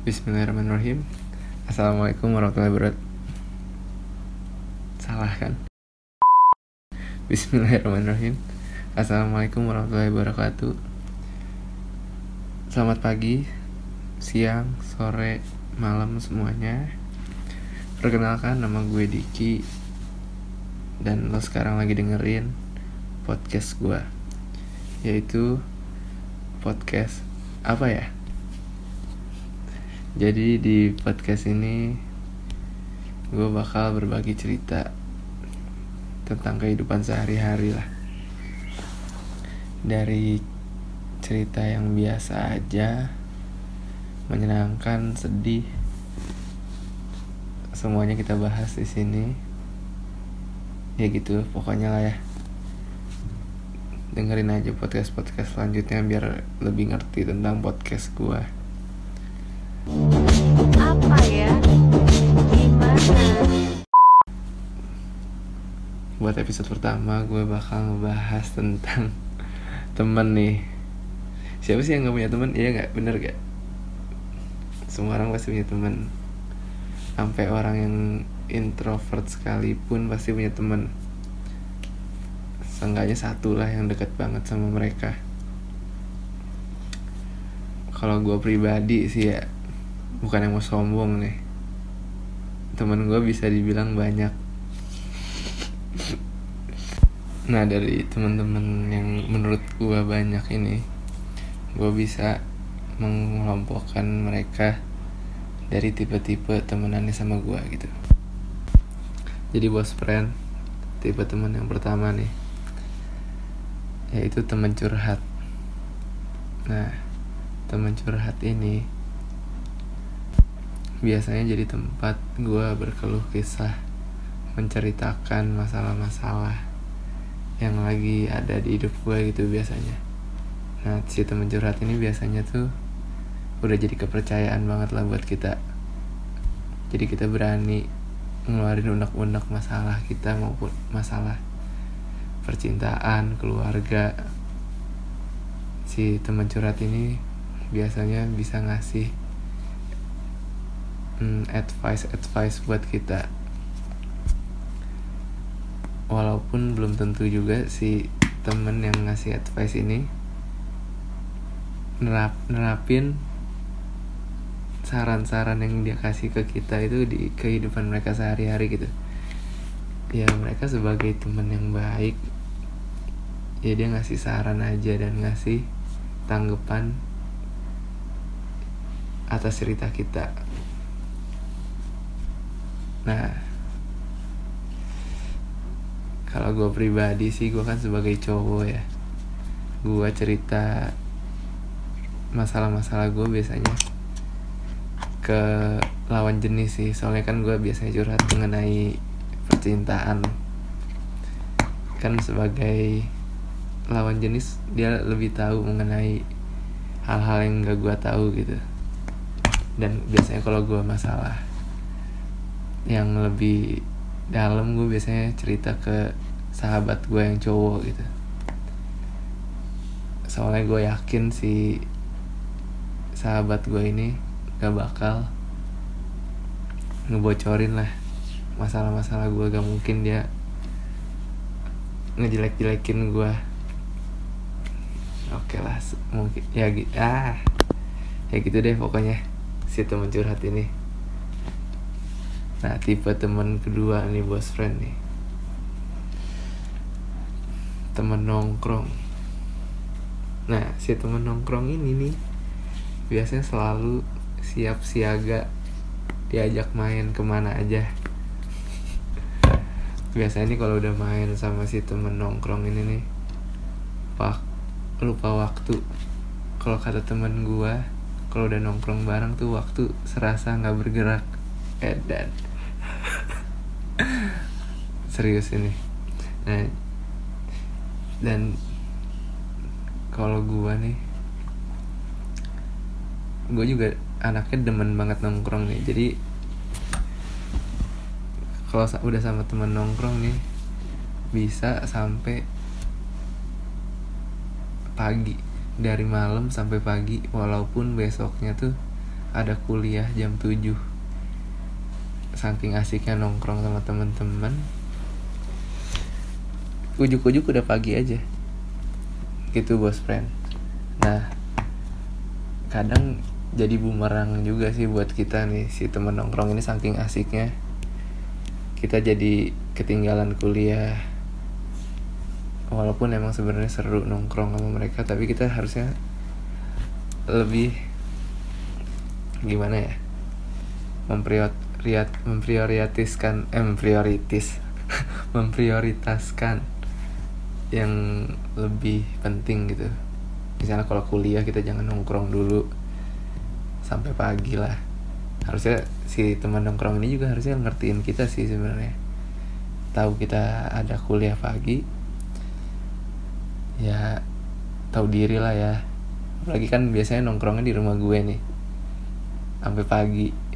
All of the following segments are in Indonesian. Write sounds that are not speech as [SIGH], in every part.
Bismillahirrahmanirrahim. Assalamualaikum warahmatullahi wabarakatuh. Salah kan? Bismillahirrahmanirrahim. Assalamualaikum warahmatullahi wabarakatuh. Selamat pagi, siang, sore, malam semuanya. Perkenalkan nama gue Diki. Dan lo sekarang lagi dengerin podcast gue Yaitu podcast apa ya? Jadi di podcast ini gue bakal berbagi cerita tentang kehidupan sehari-hari lah. Dari cerita yang biasa aja, menyenangkan, sedih, semuanya kita bahas di sini. Ya gitu, pokoknya lah ya. Dengerin aja podcast-podcast selanjutnya biar lebih ngerti tentang podcast gue apa ya? Gimana? Buat episode pertama gue bakal ngebahas tentang temen nih. Siapa sih yang gak punya temen? Iya nggak? Bener gak semua orang pasti punya temen. Sampai orang yang introvert sekalipun pasti punya temen. Seenggaknya satu lah yang deket banget sama mereka. Kalau gue pribadi sih ya bukan yang mau sombong nih. Temen gue bisa dibilang banyak. Nah dari teman-teman yang menurut gue banyak ini gue bisa mengelompokkan mereka dari tipe-tipe temenannya sama gue gitu. Jadi bos friend tipe teman yang pertama nih yaitu teman curhat. Nah teman curhat ini biasanya jadi tempat gue berkeluh kisah menceritakan masalah-masalah yang lagi ada di hidup gue gitu biasanya. Nah si teman curhat ini biasanya tuh udah jadi kepercayaan banget lah buat kita. Jadi kita berani ngeluarin unek-unek masalah kita maupun masalah percintaan keluarga. Si teman curhat ini biasanya bisa ngasih hmm, advice advice buat kita. Walaupun belum tentu juga si temen yang ngasih advice ini nerap nerapin saran-saran yang dia kasih ke kita itu di kehidupan mereka sehari-hari gitu. Ya mereka sebagai teman yang baik ya dia ngasih saran aja dan ngasih tanggapan atas cerita kita nah kalau gue pribadi sih gue kan sebagai cowok ya gue cerita masalah-masalah gue biasanya ke lawan jenis sih. Soalnya kan gue biasanya curhat mengenai percintaan. Kan sebagai lawan jenis dia lebih tahu mengenai hal-hal yang gak gue tahu gitu. Dan biasanya kalau gue masalah yang lebih dalam gue biasanya cerita ke sahabat gue yang cowok gitu. Soalnya gue yakin si sahabat gue ini gak bakal ngebocorin lah masalah-masalah gue gak mungkin dia ngejelek-jelekin gue oke lah mungkin ya ah ya gitu deh pokoknya si temen curhat ini nah tipe temen kedua nih bos friend nih. Temen nongkrong. Nah si temen nongkrong ini nih biasanya selalu siap siaga diajak main ke mana aja. Biasanya nih kalau udah main sama si temen nongkrong ini nih pak lupa waktu. Kalau kata temen gua kalau udah nongkrong bareng tuh waktu serasa nggak bergerak. Edan [LAUGHS] serius ini. Nah dan kalau gua nih gue juga anaknya demen banget nongkrong nih. Jadi kalau udah sama temen nongkrong nih bisa sampai pagi dari malam sampai pagi walaupun besoknya tuh ada kuliah jam 7 saking asiknya nongkrong sama temen-temen. Ujuk-ujuk udah pagi aja. Gitu bos friend. Nah kadang jadi bumerang juga sih buat kita nih si temen nongkrong ini saking asiknya. Kita jadi ketinggalan kuliah. Walaupun emang sebenarnya seru nongkrong sama mereka tapi kita harusnya lebih gimana ya memprioritas memprioritaskan eh memprioritis [LAUGHS] memprioritaskan yang lebih penting gitu. Misalnya kalau kuliah kita jangan nongkrong dulu sampai pagi lah. Harusnya si teman nongkrong ini juga harusnya ngertiin kita sih sebenarnya. Tahu kita ada kuliah pagi ya tahu diri lah ya. Apalagi kan biasanya nongkrongnya di rumah gue nih sampai pagi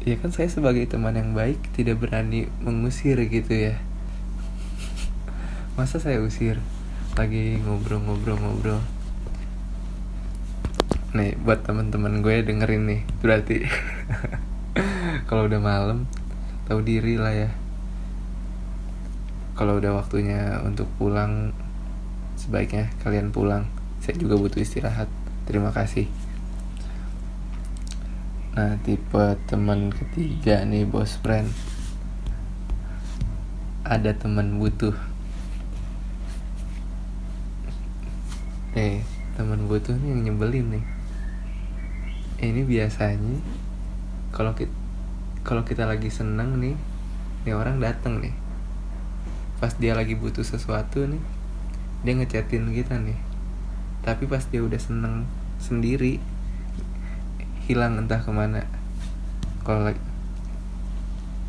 ya kan saya sebagai teman yang baik tidak berani mengusir gitu ya. Masa saya usir? Lagi ngobrol-ngobrol-ngobrol. Nih buat teman-teman gue dengerin nih berarti. [LAUGHS] Kalau udah malam tahu diri lah ya. Kalau udah waktunya untuk pulang sebaiknya kalian pulang. Saya juga butuh istirahat. Terima kasih nah tipe teman ketiga nih bos friend. Ada teman butuh. Eh teman butuh nih yang nyebelin nih. Ini biasanya kalau kita kalau kita lagi seneng nih nih orang dateng nih. Pas dia lagi butuh sesuatu nih dia ngechatin kita nih. Tapi pas dia udah seneng sendiri hilang entah ke mana. Kalau lagi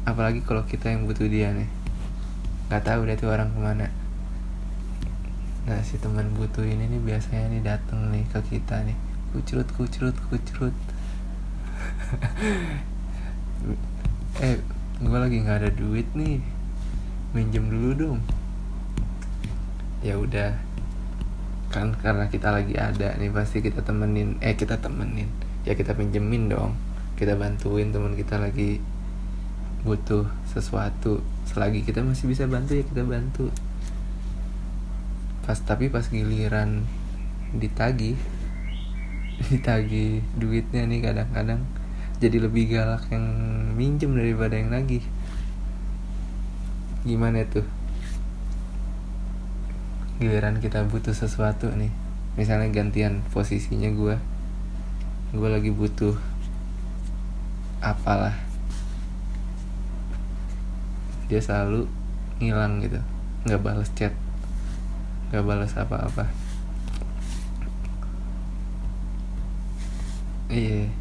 apalagi kalau kita yang butuh dia nih. Nggak tahu dia tuh orang ke mana. Nah si teman butuh ini nih biasanya nih dateng nih ke kita nih. Kucrut kucrut kucrut. [LAUGHS] Eh gue lagi nggak ada duit nih. Minjem dulu dong. Ya udah. Kan karena kita lagi ada nih pasti kita temenin eh kita temenin ya kita pinjemin dong. Kita bantuin teman kita lagi butuh sesuatu. Selagi kita masih bisa bantu ya kita bantu. Pas tapi pas giliran ditagi [LAUGHS] ditagi duitnya nih kadang-kadang jadi lebih galak yang minjem daripada yang lagi gimana tuh? Giliran kita butuh sesuatu nih. Misalnya gantian posisinya gue gue lagi butuh apalah. Dia selalu ngilang gitu. Nggak balas chat. Nggak balas apa-apa. Iya.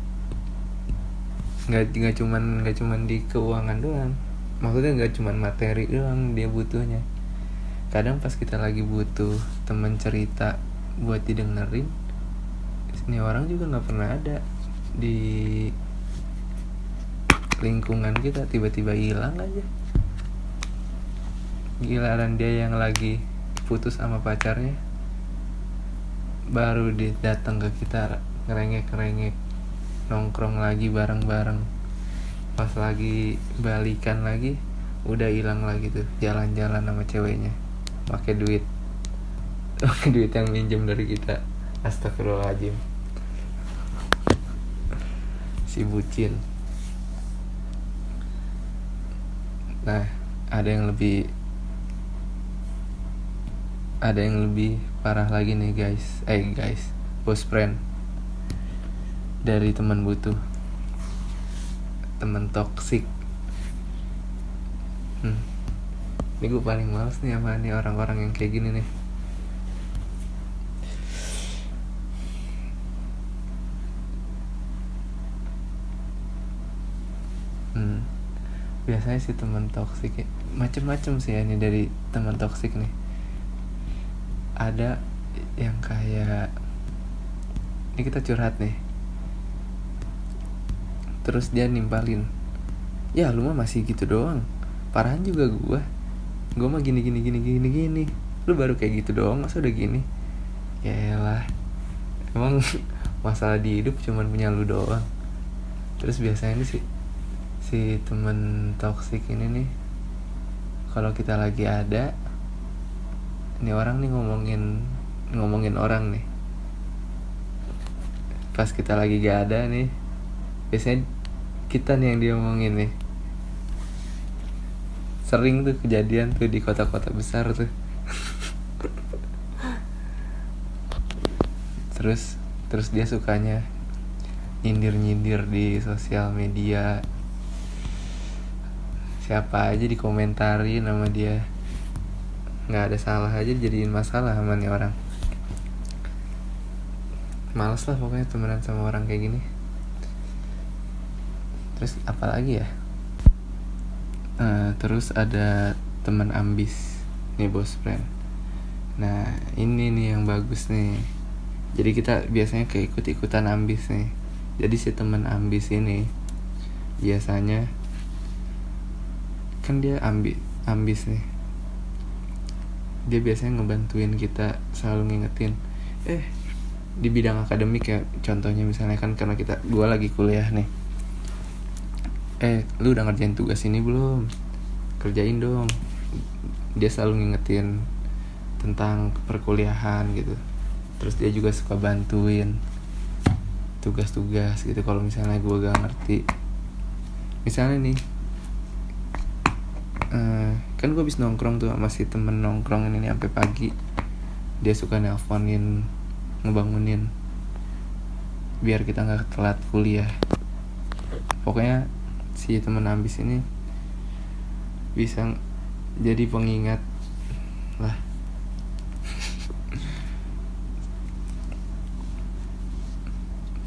Nggak nggak cuman nggak cuman di keuangan doang. Maksudnya nggak cuman materi doang dia butuhnya. Kadang pas kita lagi butuh teman cerita buat didengerin ini orang juga nggak pernah ada di lingkungan kita tiba-tiba hilang aja. Giliran dia yang lagi putus sama pacarnya baru dia datang ke kita ngerengek-ngerengek nongkrong lagi bareng-bareng. Pas lagi balikan lagi udah hilang lagi tuh jalan-jalan sama ceweknya. Pakai duit. [LAUGHS] Pakai duit yang minjem dari kita. Astagfirullahaladzim si bucin nah ada yang lebih ada yang lebih parah lagi nih guys. Eh guys bos friend dari teman butuh teman toksik hmm. ini gue paling males nih sama nih orang-orang yang kayak gini nih hmm. Biasanya sih teman toksik ya. Macem-macem sih ya ini dari teman toksik nih. Ada yang kayak ini kita curhat nih. Terus dia nimpalin ya lu mah masih gitu doang. Parahan juga gua. Gua mah gini gini gini gini gini. Lu baru kayak gitu doang masa udah gini? Ya lah emang [LAUGHS] masalah di hidup cuman punya lu doang. Terus biasanya nih si temen toksik ini nih kalau kita lagi ada ini orang nih ngomongin ngomongin orang nih. Pas kita lagi gak ada nih biasanya kita nih yang diomongin nih. Sering tuh kejadian tuh di kota-kota besar tuh. [LAUGHS] Terus terus dia sukanya nyindir-nyindir di sosial media siapa aja dikomentarin sama dia. Nggak ada salah aja jadiin masalah sama nih orang. Males lah pokoknya temenan sama orang kayak gini. Terus apa lagi ya? Eh, terus ada teman ambis nih bos friend. Nah ini nih yang bagus nih. Jadi kita biasanya keikut ikutan ambis nih. Jadi si teman ambis ini biasanya kan dia ambi ambis nih. Dia biasanya ngebantuin kita selalu ngingetin eh di bidang akademik ya contohnya misalnya kan karena kita gua lagi kuliah nih. Eh lu udah ngerjain tugas ini belum? Kerjain dong. Dia selalu ngingetin tentang perkuliahan gitu. Terus dia juga suka bantuin tugas-tugas gitu kalau misalnya gue gak ngerti. Misalnya nih eh, kan gue habis nongkrong tuh sama si temen nongkrong ini sampai pagi. Dia suka nelponin ngebangunin. Biar kita nggak telat kuliah. Pokoknya si temen ambis ini bisa jadi pengingat lah.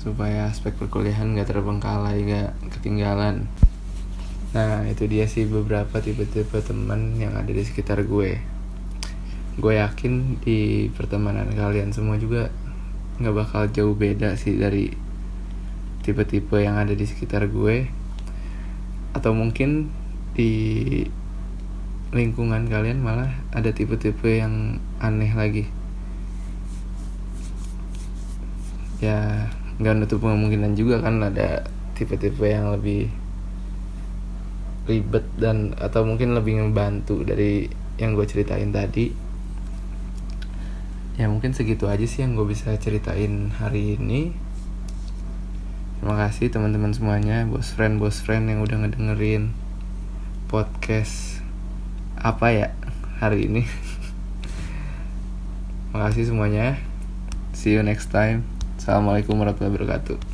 Supaya aspek perkuliahan gak terbengkalai gak ketinggalan nah itu dia sih beberapa tipe-tipe teman yang ada di sekitar gue. Gue yakin di pertemanan kalian semua juga nggak bakal jauh beda sih dari tipe-tipe yang ada di sekitar gue. Atau mungkin di lingkungan kalian malah ada tipe-tipe yang aneh lagi. Ya nggak nutup kemungkinan juga kan ada tipe-tipe yang lebih ribet dan atau mungkin lebih ngebantu dari yang gue ceritain tadi. Ya mungkin segitu aja sih yang gue bisa ceritain hari ini. Terima kasih teman-teman semuanya bos friend bos friend yang udah ngedengerin podcast apa ya hari ini. [LAUGHS] Makasih semuanya. See you next time. Assalamualaikum warahmatullahi wabarakatuh